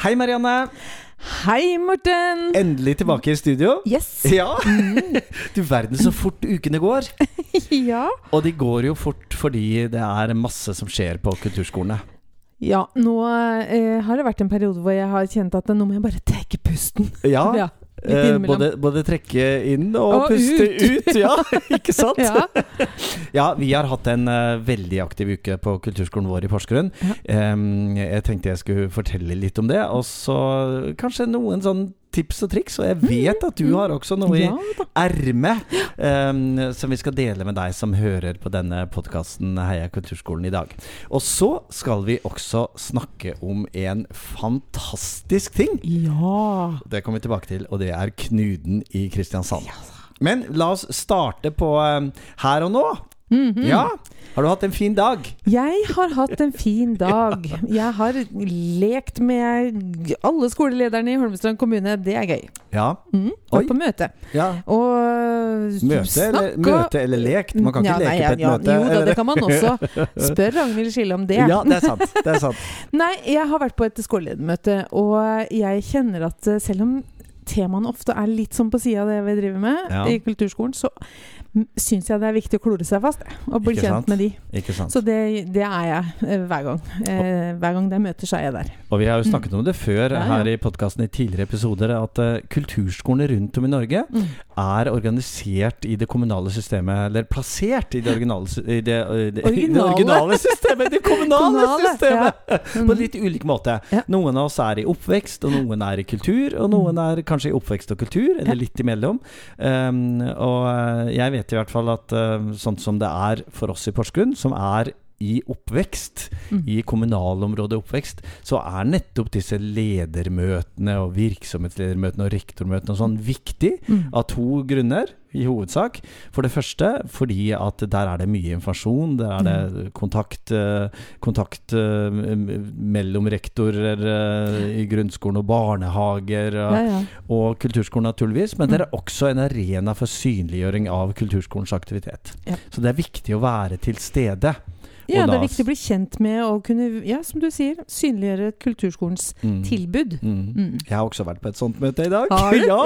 Hei, Marianne. Hei, Morten. Endelig tilbake i studio. Yes. Ja! Du verden så fort ukene går. ja. Og de går jo fort fordi det er masse som skjer på kulturskolene. Ja, nå eh, har det vært en periode hvor jeg har kjent at nå må jeg bare trekke pusten. Ja. Ja, eh, både, både trekke inn og, Og puste ut. ut. Ja, ikke sant? Ja. Ja, vi har hatt en uh, veldig aktiv uke på kulturskolen vår i Porsgrunn. Ja. Um, jeg tenkte jeg skulle fortelle litt om det, og så kanskje noen sånn tips og triks. Og jeg vet at du har også noe i ermet em, som vi skal dele med deg som hører på denne podkasten Heia kulturskolen i dag. Og så skal vi også snakke om en fantastisk ting. Ja. Det kommer vi tilbake til, og det er Knuden i Kristiansand. Men la oss starte på um, her og nå. Mhm. Ja. Har du hatt en fin dag? Jeg har hatt en fin dag. Jeg har lekt med alle skolelederne i Holmestrand kommune. Det er gøy. Ja. Mm. Vært på møte. ja. Og Møte eller, møte eller lekt? Man kan ikke leke nei, leke på et ja, møte. Jo da, det kan man også. Spør Ragnhild Skille om det. Ja, det er sant. Det er sant. Nei, jeg har vært på et skoleledermøte, og jeg kjenner at eh, selv om temaene ofte er litt sånn på sida av det vi driver med Ja. i kulturskolen, så syns jeg det er viktig å klore seg fast og bli kjent med de. Så det, det er jeg eh, hver gang. Eh, hver gang det er møter, så er jeg der. Og vi har jo snakket om det før Ja, ja. her i podkasten i tidligere episoder, at uh, kulturskolene rundt om i Norge Mm. Er organisert i det kommunale systemet, eller plassert i det originale, i det, det, originale. det Originale. systemet! Det kommunale, Kommunale, systemet! Mm. På litt ulik måte. Ja. Noen av oss er i oppvekst, og noen er i kultur, og noen er kanskje i oppvekst og kultur, eller Ja. litt imellom. Um, og eh, jeg vet i hvert fall at uh, sånn som det er for oss i Porsgrunn, som er i oppvekst, Mm. i kommunalområdet oppvekst, så er nettopp disse ledermøtene og virksomhetsledermøtene og rektormøtene og sånn viktig Mm. av to grunner, i hovedsak. For det første fordi at der er det mye informasjon. Der er det kontakt, eh, kontakt eh, mellom rektorer eh, i grunnskolen og barnehager. Og, Ja, ja. og kulturskolen naturligvis, men det Mm. er også en arena for synliggjøring av kulturskolens aktivitet. Ja. Så det er viktig å være til stede. Ja, det er viktig å bli kjent med og kunne, ja, som du sier, synliggjøre kulturskolens Mm. tilbud. Mm. Mm. Jeg har også vært på et sånt møte i dag. Har du? ja!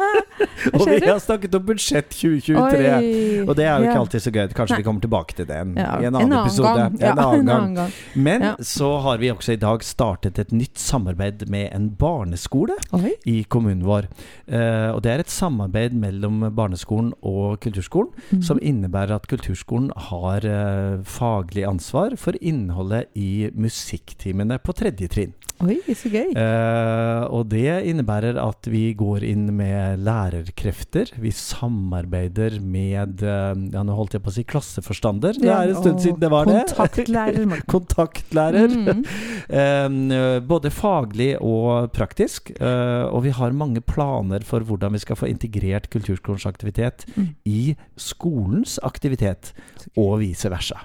Og vi har snakket om budsjett 2023. Oi. Og det er jo ikke Ja. alltid så gøy. Kanskje Nei. vi kommer tilbake til det en, Ja, i en annen, episode. Gang. Ja, Ja, en annen gang. Men Ja. så har vi også i dag startet et nytt samarbeid med en barneskole Oi. i kommunen vår. Uh, og det er et samarbeid mellom barneskolen og kulturskolen, Mm. som innebærer at kulturskolen har uh, faglig ansvar for innholdet i musikktimene på tredje trinn. Oi, så gøy. Eh, og det innebærer at vi går inn med lærerkrefter. Vi samarbeider med eh, Ja, nå holdt jeg på å si klasseforstander. Det er en stund siden det var det. Kontaktlærer. Kontaktlærer. Mm. Eh, både faglig og praktisk. Eh, og vi har mange planer for hvordan vi skal få integrert kulturskolens aktivitet Mm. i skolens aktivitet, og vice versa.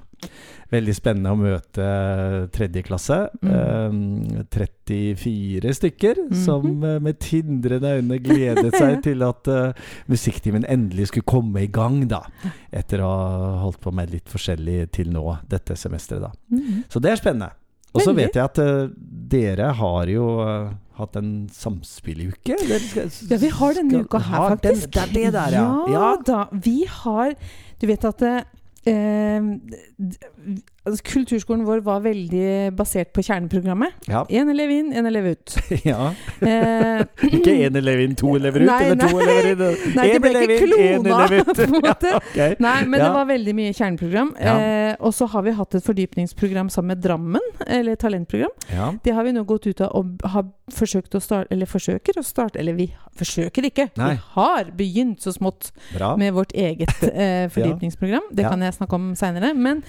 Veldig spennende å møte tredje klasse. Mm. Eh, 34 stykker Mhm. som eh, med tindrende øyne gledet seg til at uh, musikktimen endelig skulle komme i gang, da. Etter å ha holdt på med litt forskjellig til nå dette semesteret, da. Mm. Så det er spennende. Og så vet jeg at uh, dere har jo uh, hatt en samspilluke. Ja, vi har denne uka her, faktisk. den-. Det er det der, ja. Ja da. Vi har Du vet at eh, Kulturskolen vår var veldig basert på kjerneprogrammet. Ja. Én elev inn, én elev ut. ja. Eh, Ikke én elev inn, to elever ut, Nei, eller to nei. elever inn. Nei, det ble ikke klona, på en måte. Ja, okay. Nei, men Ja. det var veldig mye kjerneprogram. Eh, og så har vi hatt et fordypningsprogram sammen med Drammen, eller talentprogram. Det har vi nå gått ut av og har forsøkt å starte Eller forsøker å starte Eller vi forsøker ikke. Nei. Vi har begynt så smått Bra. med vårt eget eh, fordypningsprogram. Det kan jeg snakke om seinere. Men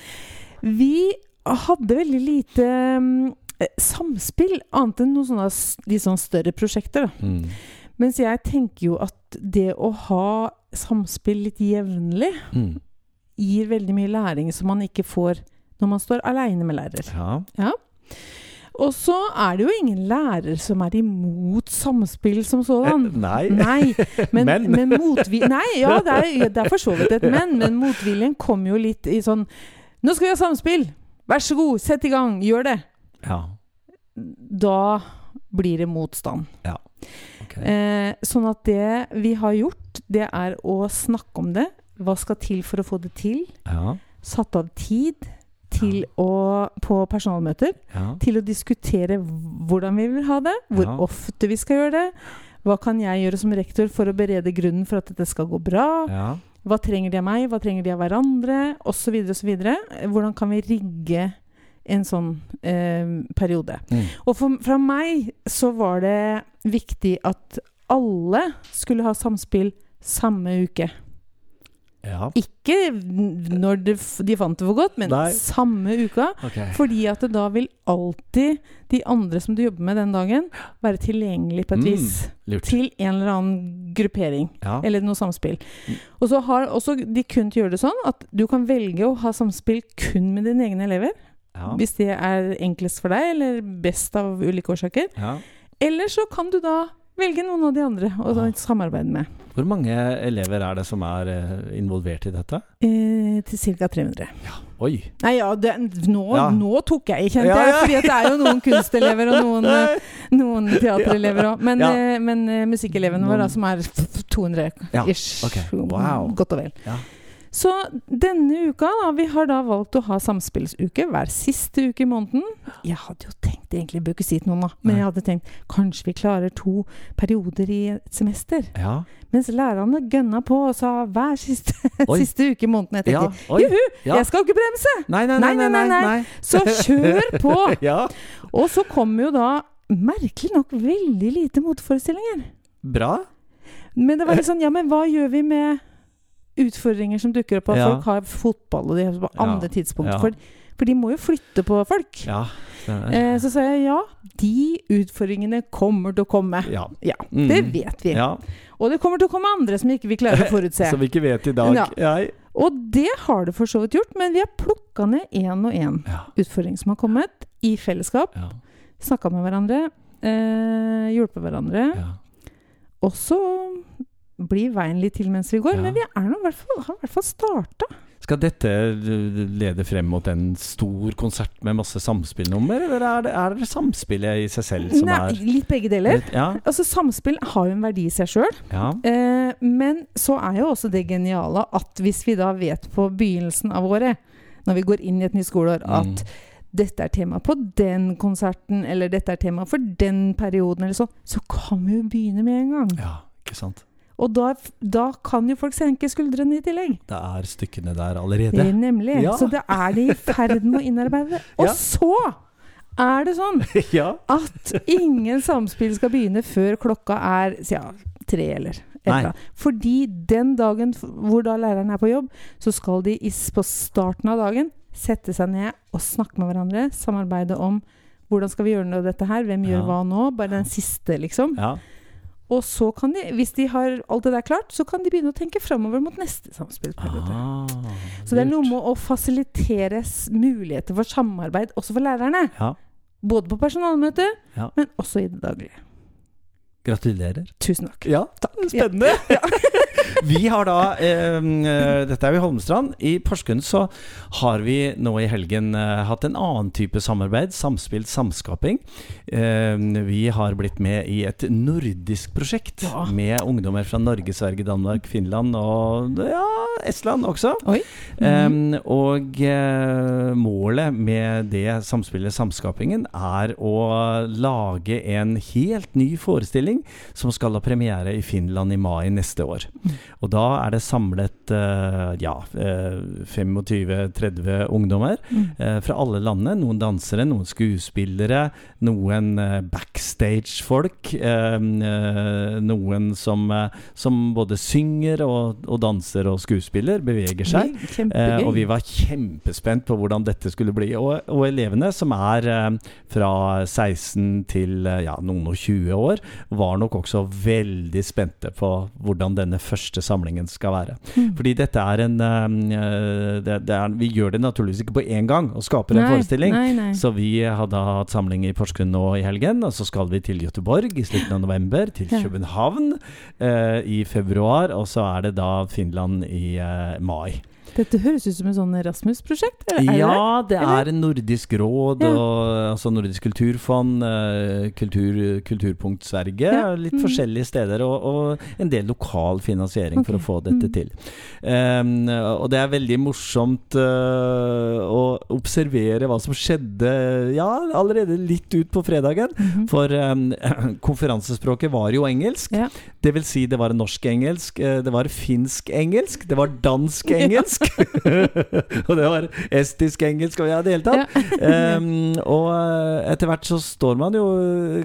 vi hadde veldig lite mm, eh, samspill, annet enn noen sånne litt sånn større prosjekter. Da. Mm. Mens jeg tenker jo at det å ha samspill litt jevnlig Mm. gir veldig mye læring som man ikke får når man står aleine med lærer. Ja. Og så er det jo ingen lærer som er imot samspill som sådan. Eh, nei. Nei, men, Men. men motvi... Nei, ja, det er, det er for så vidt et men, men motviljen kom jo litt i sånn Nå skal vi ha samspill! Vær så god, sett i gang, gjør det! Ja. Da blir det motstand. Ok. Eh, sånn at det vi har gjort, det er å snakke om det. Hva skal til for å få det til? Ja. Satt av tid til å, på personalmøter Ja. til å diskutere hvordan vi vil ha det, hvor Ja. ofte vi skal gjøre det. Hva kan jeg gjøre som rektor for å berede grunnen for at dette skal gå bra? Hva trenger de av meg? Hva trenger de av hverandre? Osv. osv. Hvordan kan vi rigge en sånn eh, periode? Mm. Og for, fra meg så var det viktig at alle skulle ha samspill samme uke. Ja. Ikke når de, de fant det for godt, men Nei. samme uka. Okay. Fordi at det da vil alltid de andre som du jobber med den dagen, være tilgjengelig på et Mm. vis. Lurt. Til en eller annen gruppering. Ja. Eller noe samspill. Mm. Og så har også de kunnet gjøre det sånn at du kan velge å ha samspill kun med dine egne elever. Ja. Hvis det er enklest for deg, eller best av ulike årsaker. ja. Eller så kan du da velge noen av de andre å ja. samarbeide med. Hvor mange elever er det som er eh, involvert i dette? Eh, til ca. 300. Oi! Nei, ja, det, nå, Ja. nå tok jeg kjente Ja, jeg. ja. Fordi det er jo noen kunstelever og noen, eh, noen teaterelever òg. Men, Ja. eh, men musikkelevene våre, da, som er 200 Ja, ish. ok. Wow. Godt og vel. Ja. Så denne uka, da, vi har da valgt å ha samspillsuke hver siste uke i måneden. Jeg hadde jo tenkt egentlig, bør ikke si til noen, da, men Nei. jeg hadde tenkt kanskje vi klarer to perioder i et semester. Ja. Mens lærerne gønna på og sa hver siste, siste uke i måneden. Jeg ja. tenkte Oi. juhu, Ja. jeg skal ikke bremse! Nei, nei, nei. nei, nei, nei. Så kjør på! ja. Og så kom jo da merkelig nok veldig lite motforestillinger. Bra. Men det var litt sånn Ja, men hva gjør vi med utfordringer som dukker opp? At Ja. folk har fotball og de har på andre tidspunkt. For, for de må jo flytte på folk. Ja. Eh, så sa jeg ja, de utfordringene kommer til å komme. ja. Ja, Mm. det vet vi. Ja. Og det kommer til å komme andre som ikke vi klarer å forutse. Som vi ikke vet i dag. Ja. Ja. Og det har det for så vidt gjort, men vi har plukka ned én og én Ja. utfordring som har kommet, i fellesskap. Ja. Snakka med hverandre, eh, hjulpet hverandre. ja. Og så blir veien litt til mens vi går. Ja. Men vi er nå hvert fall, har i hvert fall starta. Skal dette eh, lede frem mot en stor konsert med masse samspillnummer, eller er det, er det samspillet i seg selv som Nei, er litt begge deler. Ja. Altså Samspill har jo en verdi i seg sjøl. ja. Eh, men så er jo også det geniale at hvis vi da vet på begynnelsen av året, når vi går inn i et nytt skoleår, at Mm. dette er tema på den konserten, eller dette er tema for den perioden, eller sånn, så kan vi jo begynne med en gang. ja. Ikke sant. Og da, da kan jo folk senke skuldrene i tillegg. Det er stykkene der allerede. Eh, Nemlig. Ja. Så det er de i ferd med å innarbeide. Og Ja. så er det sånn ja. at ingen samspill skal begynne før klokka er ja, tre eller et Nei. eller annet. Fordi den dagen hvor da læreren er på jobb, så skal de på starten av dagen sette seg ned og snakke med hverandre. Samarbeide om hvordan skal vi gjøre noe av dette her, hvem gjør hva nå? Bare den siste, liksom. ja. Og så kan de, hvis de har alt det der klart, så kan de begynne å tenke framover mot neste samspillperiode. Ah, Så det er noe med å fasilitere muligheter for samarbeid også for lærerne. Ja. Både på personalmøte, Ja. men også i det daglige. Gratulerer. Tusen takk. Ja, takk. spennende! vi har da eh, Dette er jo i Holmestrand. I Porsgrunn så har vi nå i helgen eh, hatt en annen type samarbeid. Samspill, samskaping. Eh, vi har blitt med i et nordisk prosjekt Ja. med ungdommer fra Norge, Sverige, Danmark, Finland og ja, Estland også. Um, og eh, målet med det samspillet, samskapingen, er å lage en helt ny forestilling som skal ha premiere i Finland i mai neste år. Og da er det samlet eh, ja, eh, 25-30 ungdommer Mm. eh, fra alle landene. Noen dansere, noen skuespillere, noen eh, backstage-folk. eh, eh, noen som, eh, som både synger og, og danser og skuespiller, beveger seg. Eh, og vi var kjempespent på hvordan dette skulle bli. Og, og elevene, som er eh, fra 16 til eh, ja, noen og 20 år, var nok også veldig spente på hvordan denne første samlingen skal være. Mm. Fordi dette er en eh, det, det er, Vi gjør det naturligvis ikke på én gang og skaper en forestilling. Nei, nei. Så vi hadde hatt samling i Porsgrunn nå i helgen, og så skal vi til Göteborg i slutten av november, til. København eh, i februar, og så er det da Finland i eh, mai. Dette høres ut som et sånn Erasmus-prosjekt? Ja, det Ja, det Eller? er Nordisk råd, Ja. og, altså Nordisk kulturfond, eh, kultur, Kulturpunkt Sverige, Ja, litt mm. forskjellige steder, og, og en del lokal finansiering for å få dette mm. til. Um, og det er veldig morsomt uh, å observere hva som skjedde ja, allerede litt ut på fredagen. Mhm. For um, konferansespråket var jo engelsk. Ja. Det vil si det var norsk-engelsk, eh, det var finsk-engelsk, det var dansk-engelsk. og det var estisk-engelsk, og ja, det hele tatt. um, og eh, etter hvert så står man jo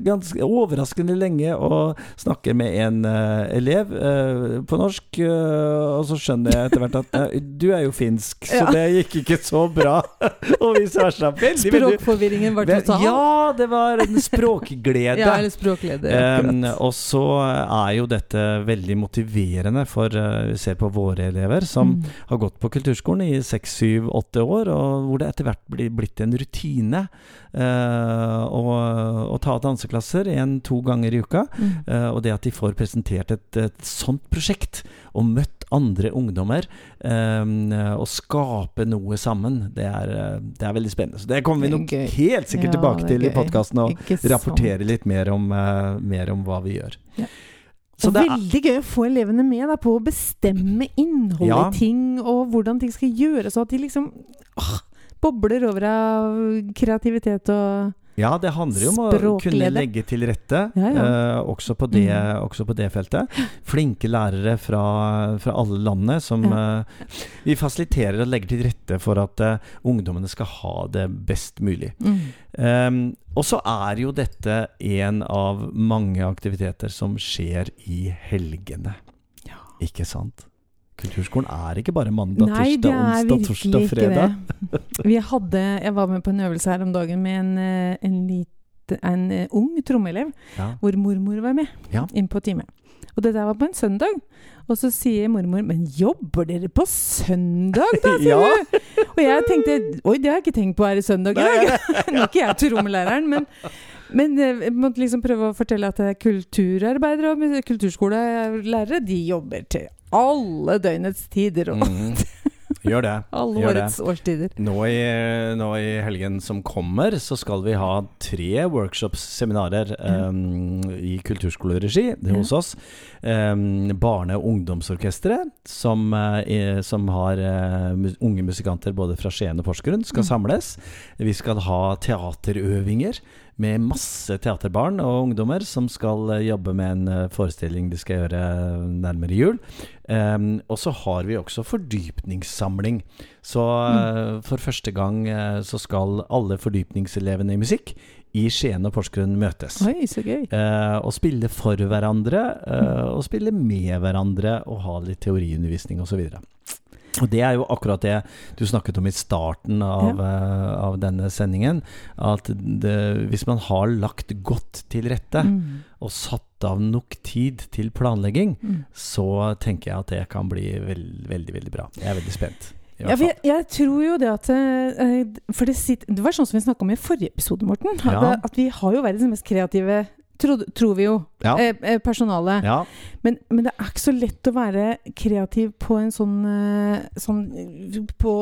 ganske overraskende lenge og snakker med en uh, elev uh, på norsk, uh, og så skjønner jeg etter hvert at eh, du er jo finsk, så Ja. det gikk ikke så bra. og vice versa. Veldig, Språkforvirringen var total? Ja, det var en språkglede. Ja, eller språkglede. Um, og så er jo dette veldig motiverende for Vi ser på våre elever som Mm. har gått på kulturskolen i seks, syv, åtte år, og hvor det etter hvert blir blitt en rutine uh, å, å ta danseklasser en-to ganger i uka. Mm. Uh, og det at de får presentert et, et sånt prosjekt, og møtt andre ungdommer, um, og skape noe sammen, det er, det er veldig spennende. Så det kommer vi nok helt sikkert Ja, tilbake til i podkasten, og rapportere litt mer om, uh, mer om hva vi gjør. Ja. Så og veldig gøy å få elevene med da, på å bestemme innholdet Ja. i ting, og hvordan ting skal gjøres, og at de liksom åh, bobler over av kreativitet og ja, det handler jo om å kunne legge til rette, Ja, ja. eh, også, på det, Mm. også på det feltet. Flinke lærere fra, fra alle landene som Ja. eh, Vi fasiliterer og legger til rette for at eh, ungdommene skal ha det best mulig. mm. Um, og så er jo dette en av mange aktiviteter som skjer i helgene. Ja. Ikke sant? Kulturskolen er ikke bare mandag, Nei, tirsdag, onsdag, torsdag, fredag. Vi hadde, jeg var med på en øvelse her om dagen med en, eh, en, lite, en eh, ung trommeelev, Ja. hvor mormor var med Ja. inn på time. Og det der var på en søndag. Og så sier mormor 'Men jobber dere på søndag, da?' sier Ja. du. Og jeg tenkte 'Oi, det har jeg ikke tenkt på er i søndag i dag'. Nå er ikke jeg trommelæreren, men, men eh, jeg måtte liksom prøve å fortelle at kulturarbeidere og kulturskolelærere, de jobber til alle døgnets tider og mm. Gjør det. alle gjør det. årets årstider. Nå i, nå i helgen som kommer, så skal vi ha tre workshops-seminarer um, i kulturskoleregi det er hos oss. Um, barne- og ungdomsorkesteret, som, er- som har uh, unge musikanter både fra Skien og Porsgrunn, skal Mm. samles. Vi skal ha teaterøvinger med masse teaterbarn og ungdommer som skal eh, jobbe med en eh, forestilling de skal gjøre nærmere jul. Um, og så har vi også fordypningssamling. Så eh, for første gang uh, så skal alle fordypningselevene i musikk i Skien og Porsgrunn møtes. Oi, så gøy. Uh, og spille for hverandre, eh, og spille med hverandre, og ha litt teoriundervisning osv. Og det er jo akkurat det du snakket om i starten av, eh, av denne sendingen. At det, hvis man har lagt godt til rette, Mm. og satt av nok tid til planlegging, Mm. så tenker jeg at det kan bli veld, veldig, veldig bra. Jeg er veldig spent. Ja, for jeg, jeg tror jo det at eh, For det, sitter, det var sånn som vi snakka om i forrige episode, Morten. At, Ja. at vi har jo verdens mest kreative tro, tror vi jo. Ja. Eh, personalet. ja. Men, men det er ikke så lett å være kreativ på en sånn, eh, sånn eh, på,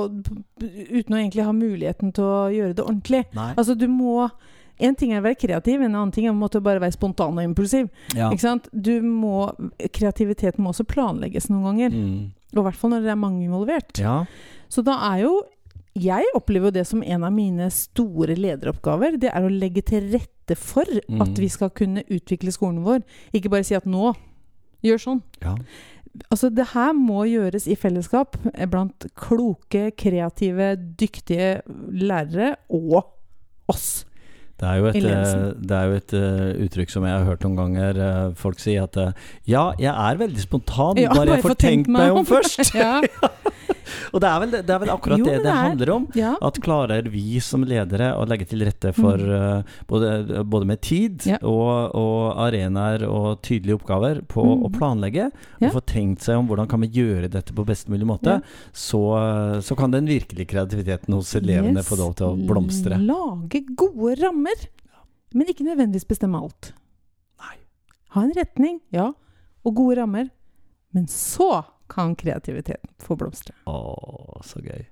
Uten å egentlig ha muligheten til å gjøre det ordentlig. Nei. Altså, du må En ting er å være kreativ, en annen ting er å bare være spontan og impulsiv. Ja. Ikke sant? Du må, kreativiteten må også planlegges noen ganger. Mm. Og i hvert fall når det er mange involvert. ja. Så da er jo Jeg opplever jo det som en av mine store lederoppgaver. Det er å legge til rette for Mm. at vi skal kunne utvikle skolen vår. Ikke bare si at nå gjør sånn. ja. Altså, det her må gjøres i fellesskap eh, blant kloke, kreative, dyktige lærere og oss. Det er jo et, eh, det er jo et uh, uttrykk som jeg har hørt noen ganger. uh, folk si at uh, ja, jeg er veldig spontan, Ja, bare jeg får tenkt meg om først. ja. Og det er vel, det er vel akkurat Jo, det det det er- handler om. ja. At klarer vi som ledere å legge til rette for Mm. uh, både, både med tid Ja. og, og arenaer og tydelige oppgaver på Mm. å planlegge, og få tenkt seg om hvordan kan vi gjøre dette på best mulig måte, så, så kan den virkelige kreativiteten hos elevene Yes. få lov til å blomstre. Lage gode rammer, men ikke nødvendigvis bestemme alt. Nei. Ha en retning, ja, og gode rammer. Men så kan kreativiteten få blomstre. Å, så gøy.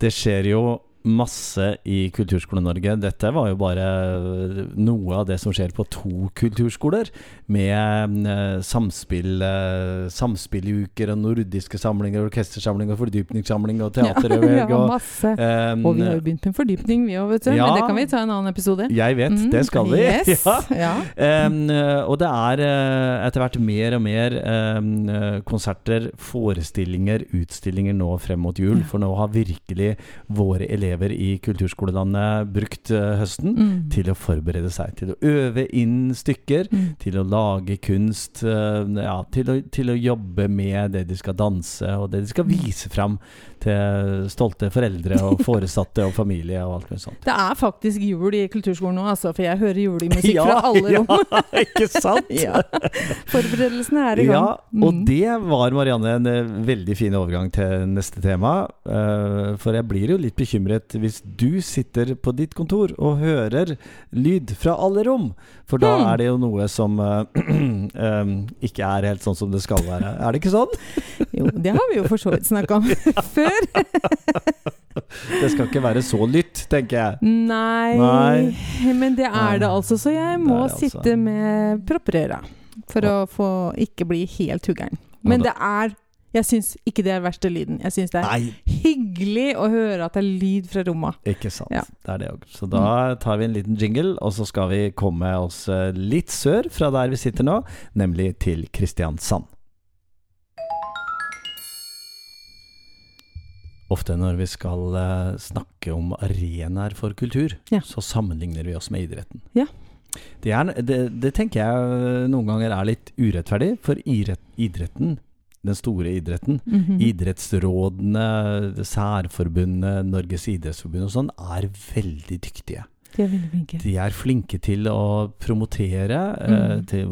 Det skjer jo masse i Kulturskole-Norge. Dette var jo bare noe av det som skjer på to kulturskoler, med eh, samspill, eh, samspilluker og nordiske samlinger, orkestersamling og fordypningssamling og Ja, teaterøving. ja, og, masse. eh, Og vi har jo begynt med fordypning, vi òg, vet du. Ja. Men det kan vi ta en annen episode. jeg vet, Mm, det skal vi. Yes. Ja. eh, og det er eh, etter hvert mer og mer eh, konserter, forestillinger, utstillinger nå frem mot jul. For nå har virkelig våre elever i kulturskolelandet brukt eh, høsten Mm. til å forberede seg. Til å øve inn stykker. Mm. Til å lage kunst. eh, ja, til å, til å jobbe med det de skal danse, og det de skal vise fram til stolte foreldre og foresatte og familie og alt mulig sånt. Det er faktisk jul i kulturskolen nå, altså, for jeg hører julemusikk Ja, fra alle rom. Ja, ikke sant? Ja. Forberedelsene er i gang. Ja, og Mm. det var Marianne en eh, veldig fin overgang til neste tema. For jeg blir jo litt bekymret hvis du sitter på ditt kontor og hører lyd fra alle rom. For da Hmm. er det jo noe som eh, ikke er helt sånn som det skal være. Er det ikke sånn? Jo, det har vi jo for så vidt snakka om før. Det skal ikke være så lytt, tenker jeg. Nei, Nei. men det er det altså, så jeg må altså. sitte med propper i øra for å få ikke bli helt huggeren. Men det er Jeg syns ikke det er verste lyden. Jeg syns det er Nei, hyggelig å høre at det er lyd fra rommet. ikke sant. Ja. Det er det òg. Så da tar vi en liten jingle, og så skal vi komme oss eh, litt sør fra der vi sitter nå, nemlig til Kristiansand. Ofte når vi skal eh, snakke om arenaer for kultur, Ja. så sammenligner vi oss med idretten. Ja. Det, er, det, det tenker jeg eh, noen ganger er litt urettferdig, for idretten, den store idretten, Mhm. idrettsrådene, særforbundet, Norges idrettsforbund og sånn, er veldig dyktige. De er veldig flinke. De er flinke til å promotere eh, Mm. til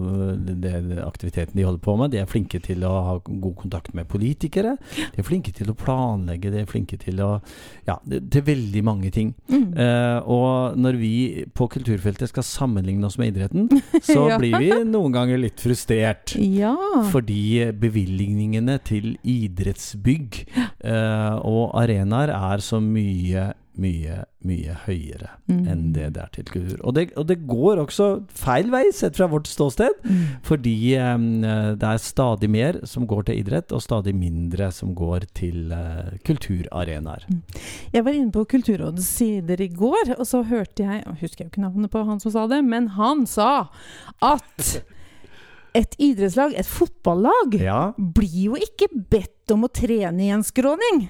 det, det aktiviteten de holder på med. De er flinke til å ha god kontakt med politikere. De er flinke til å planlegge, de er flinke til å Ja, til veldig mange ting. Mm. Uh, og når vi på kulturfeltet skal sammenligne oss med idretten, så Ja. blir vi noen ganger litt frustrert. Ja. Fordi bevilgningene til idrettsbygg uh, og arenaer er så mye, mye, mye høyere Mm. enn det det er til kultur. Og det, og det går også feil vei, sett fra vårt ståsted. Mm. Fordi um, det er stadig mer som går til idrett, og stadig mindre som går til uh, kulturarenaer. Jeg var inne på Kulturrådets sider i går, og så hørte jeg Jeg husker jeg ikke navnet på han som sa det, men han sa at et idrettslag, et fotballag, Ja. blir jo ikke bedt om å trene i en skråning.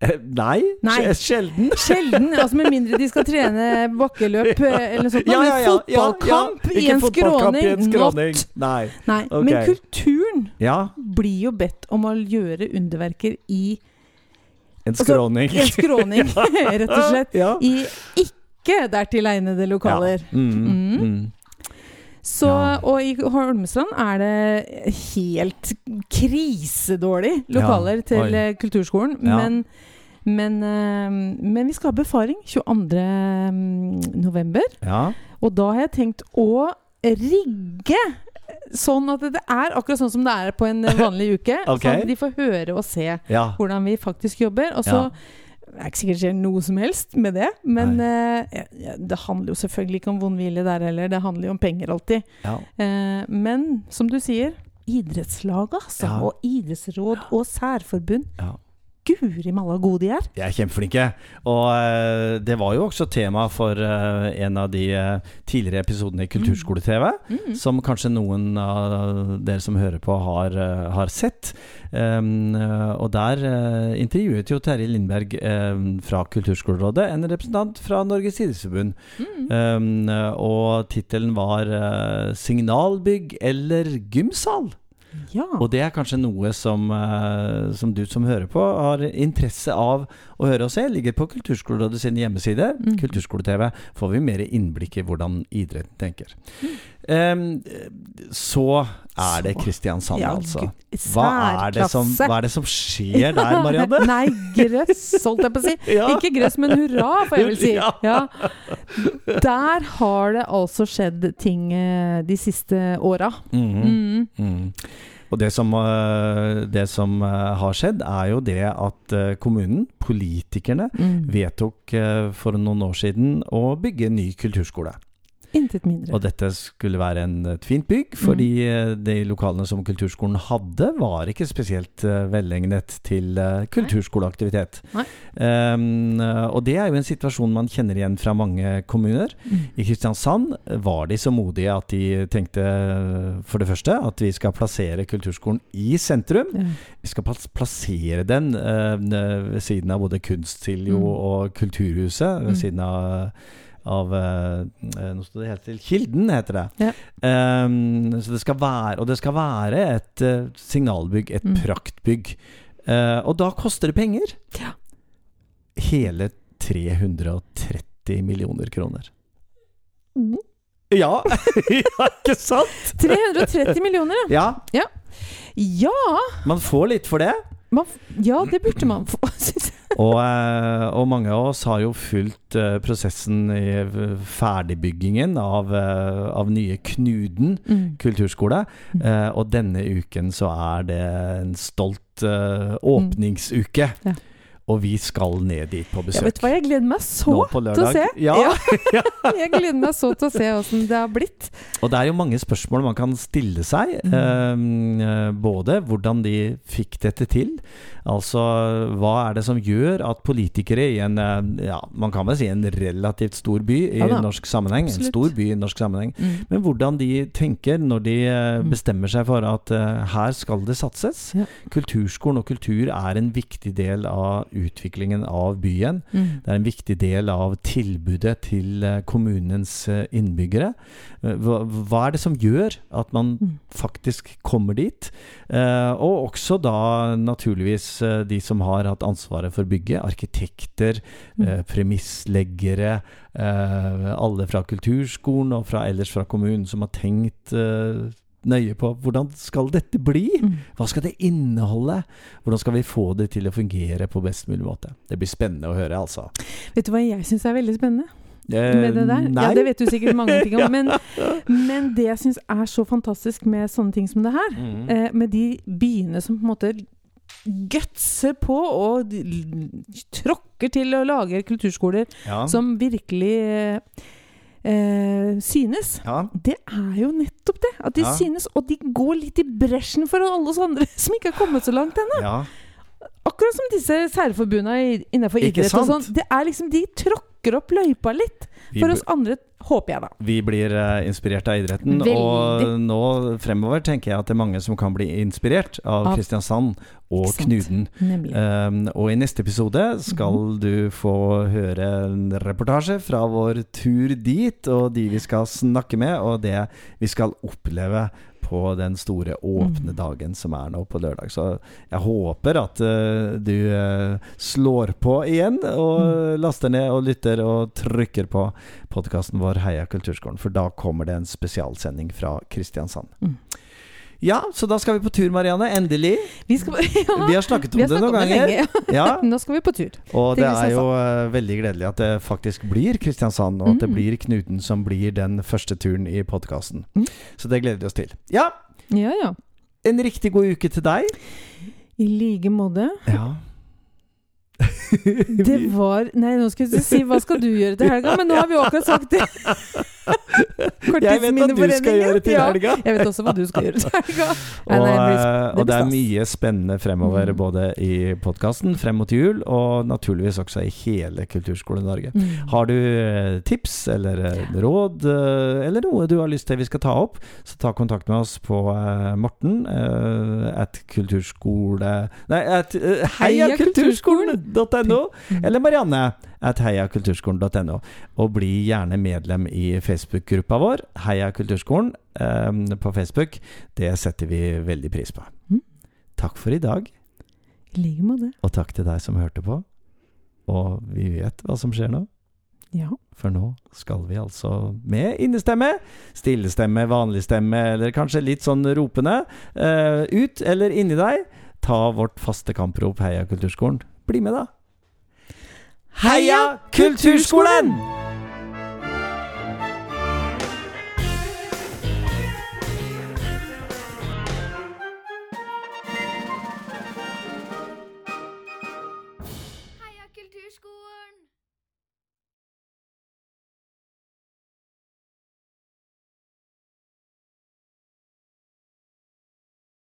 Eh, Nei, Nei. sjelden. Sjelden, altså med mindre de skal trene bakkeløp eh, eller noe sånt. Ja, men ja, ja, ja, ja. fotballkamp i en fotballkamp i en skråning, skråning. not. Nei. Nei, Okay. men kulturen Ja, blir jo bedt om å gjøre underverker i en Altså, skråning. Altså, en skråning, rett og slett. I ikke dertil egnede lokaler. Mm, Mm. mm. Så. Og i Holmestrand er det helt krisedårlig lokaler til eh, kulturskolen. Men, men, eh, men vi skal ha befaring 22. november. Ja. Og da har jeg tenkt å rigge sånn at det er akkurat sånn som det er på en vanlig uke. okay. Sånn at de får høre og se ja. hvordan vi faktisk jobber. Og så Ja. det er ikke sikkert det skjer noe som helst med det, men uh, det handler jo selvfølgelig ikke om vondhvile der heller. Det handler jo om penger alltid. ja. Uh, men som du sier, idrettslag, altså. Ja. Og idrettsråd og særforbund. Ja. Guri malla gode de er. De er kjempeflinke. Og uh, det var jo også tema for uh, en av de uh, tidligere episodene i Kulturskole-TV. Mm. Som kanskje noen av dere som hører på, har, har sett. Um, og der intervjuet jo Terje Lindberg fra Kulturskolerådet en representant fra Norges idrettsforbund. Mm. Um, og tittelen var 'Signalbygg eller gymsal'. Ja. Og det er kanskje noe som, eh, som du som hører på, har interesse av å høre og se. Ligger på Kulturskolerådet sin hjemmeside. Mm. Kulturskole-TV. Får vi mer innblikk i hvordan idretten tenker. Mm. Em, så er det Kristiansand, Ja, altså. Hva er, det som, hva er det som skjer der, Marianne? Nei, grøss, holdt jeg på å si. Ja. Ikke grøss, men hurra, får jeg vel si. Ja. Der har det altså skjedd ting eh, de siste åra. Mhm. Mm. Mm. Og det som, eh, det som eh, har skjedd, er jo det at kommunen, politikerne, Mm. vedtok for noen år siden å bygge en ny kulturskole. Intet mindre. Og dette skulle være en, et fint bygg, fordi mm. de lokalene som kulturskolen hadde, var ikke spesielt uh, velegnet til uh, kulturskoleaktivitet. Nei. Um, og det er jo en situasjon man kjenner igjen fra mange kommuner. Mm. I Kristiansand var de så modige at de tenkte eh, for det første at vi skal plassere kulturskolen i sentrum. Mm. Vi skal plassere den uh, ved siden av både Kunstsiljo Mm. og Kulturhuset. Ved Mm. siden av, av eh, eh, Nå står det helt til Kilden, heter det. Ja. Um, så det skal være, og det skal være et eh, signalbygg, et Mm. praktbygg. Uh, og da koster det penger. Ja. Hele 330 millioner kroner. Mm. Ja, ja ikke sant? 330 millioner, ja. Ja, Ja, man får litt for det. man, ja det burde man få, syns. Og, eh, og mange av oss har jo fulgt eh, prosessen i ferdigbyggingen av, eh, av nye Knuden Mm. kulturskole. Mm. Og denne uken så er det en stolt åpningsuke. Ja. Og vi skal ned dit på Ja, besøk. vet du hva, jeg gleder meg så til å se. Ja. jeg gleder meg så til å se åssen det har blitt. Og det er jo mange spørsmål man kan stille seg. Mm. Eh, både hvordan de fikk dette til. Altså hva er det som gjør at politikere i en eh, ja, man kan vel si en relativt stor by i Ja norsk sammenheng, en stor by i norsk sammenheng, Mm. men hvordan de tenker når de eh, Mm. bestemmer seg for at uh, her skal det satses. Ja. Kulturskolen og kultur er en viktig del av utviklingen av byen. Mm. Det er en viktig del av tilbudet til kommunens innbyggere. Hva, hva er det som gjør at man Mm. faktisk kommer dit? Uh, og også da naturligvis de som har hatt ansvaret for bygget. Arkitekter, Mm. eh, premissleggere. Eh, alle fra kulturskolen og fra ellers fra kommunen som har tenkt eh, nøye på hvordan skal dette bli? Mm. Hva skal det inneholde? Hvordan skal vi få det til å fungere på best mulig måte? Det blir spennende å høre, altså. Vet du hva jeg syns er veldig spennende Eh, med det der? Nei. Ja, det vet du sikkert mange ting om, men, men det jeg syns er så fantastisk med sånne ting som det her, Mm. eh, med de byene som på en måte gutser på og tråkker til og lager kulturskoler ja. som virkelig eh, eh, synes. ja. Det er jo nettopp det. At de Ja. synes, og de går litt i bresjen for alle oss andre som ikke har kommet så langt ennå. ja. Akkurat som disse særforbundene innenfor idrett og sånn. Det er liksom, De tråkker opp løypa litt Vi, for oss andre, håper jeg da. vi blir uh, inspirert av idretten, Veldig. og nå fremover tenker jeg at det er mange som kan bli inspirert av Av- Kristiansand og Knuden. Um, og i neste episode skal Mhm. du få høre en reportasje fra vår tur dit, og de vi skal snakke med, og det vi skal oppleve på den store åpne Mhm. dagen som er nå på lørdag. Så jeg håper at uh, du uh, slår på igjen, og Mhm. laster ned og lytter og trykker på podkasten vår Heia kulturskolen, for da kommer det en spesialsending fra Kristiansand. Mhm. Ja, så da skal vi på tur, Marianne. Endelig. Vi, skal, ja, Vi har snakket om har snakket det noen det ganger. lenge. Ja. Nå skal vi på tur. og det er jo eh, veldig gledelig at det faktisk blir Kristiansand, og at det Mm. blir Knuten som blir den første turen i podkasten. Mm. Så det gleder vi oss til. Ja, Ja, ja. en riktig god uke til deg. I like måte. Ja. Det var Nei, nå skulle jeg si hva skal du gjøre til helga, men nå har vi akkurat sagt det. Jeg vet hva du skal gjøre til helga. Ja, jeg vet også hva du skal gjøre til helga. Nei, Og, nei, det blir- det og det er mye spennende fremover, Mm. både i podkasten frem mot jul, og naturligvis også i hele Kulturskole-Norge. Mm. Har du eh, tips eller eh, råd, eh, eller noe du har lyst til vi skal ta opp, så ta kontakt med oss på Morten at kulturskole Nei, at Heia heiakulturskolen.no, Mm. eller Marianne at heiakulturskolen.no. Og bli gjerne medlem i Facebook-gruppa vår, Heia kulturskolen, eh, på Facebook. Det setter vi veldig pris på. Mm. Takk for i dag, I like måte. og takk til deg som hørte på. Og vi vet hva som skjer nå. Ja. For nå skal vi altså med innestemme, stillestemme, vanlig stemme, eller kanskje litt sånn ropende, uh, ut eller inni deg, ta vårt faste kamprop Heia Kulturskolen. Bli med, da! Heia Kulturskolen!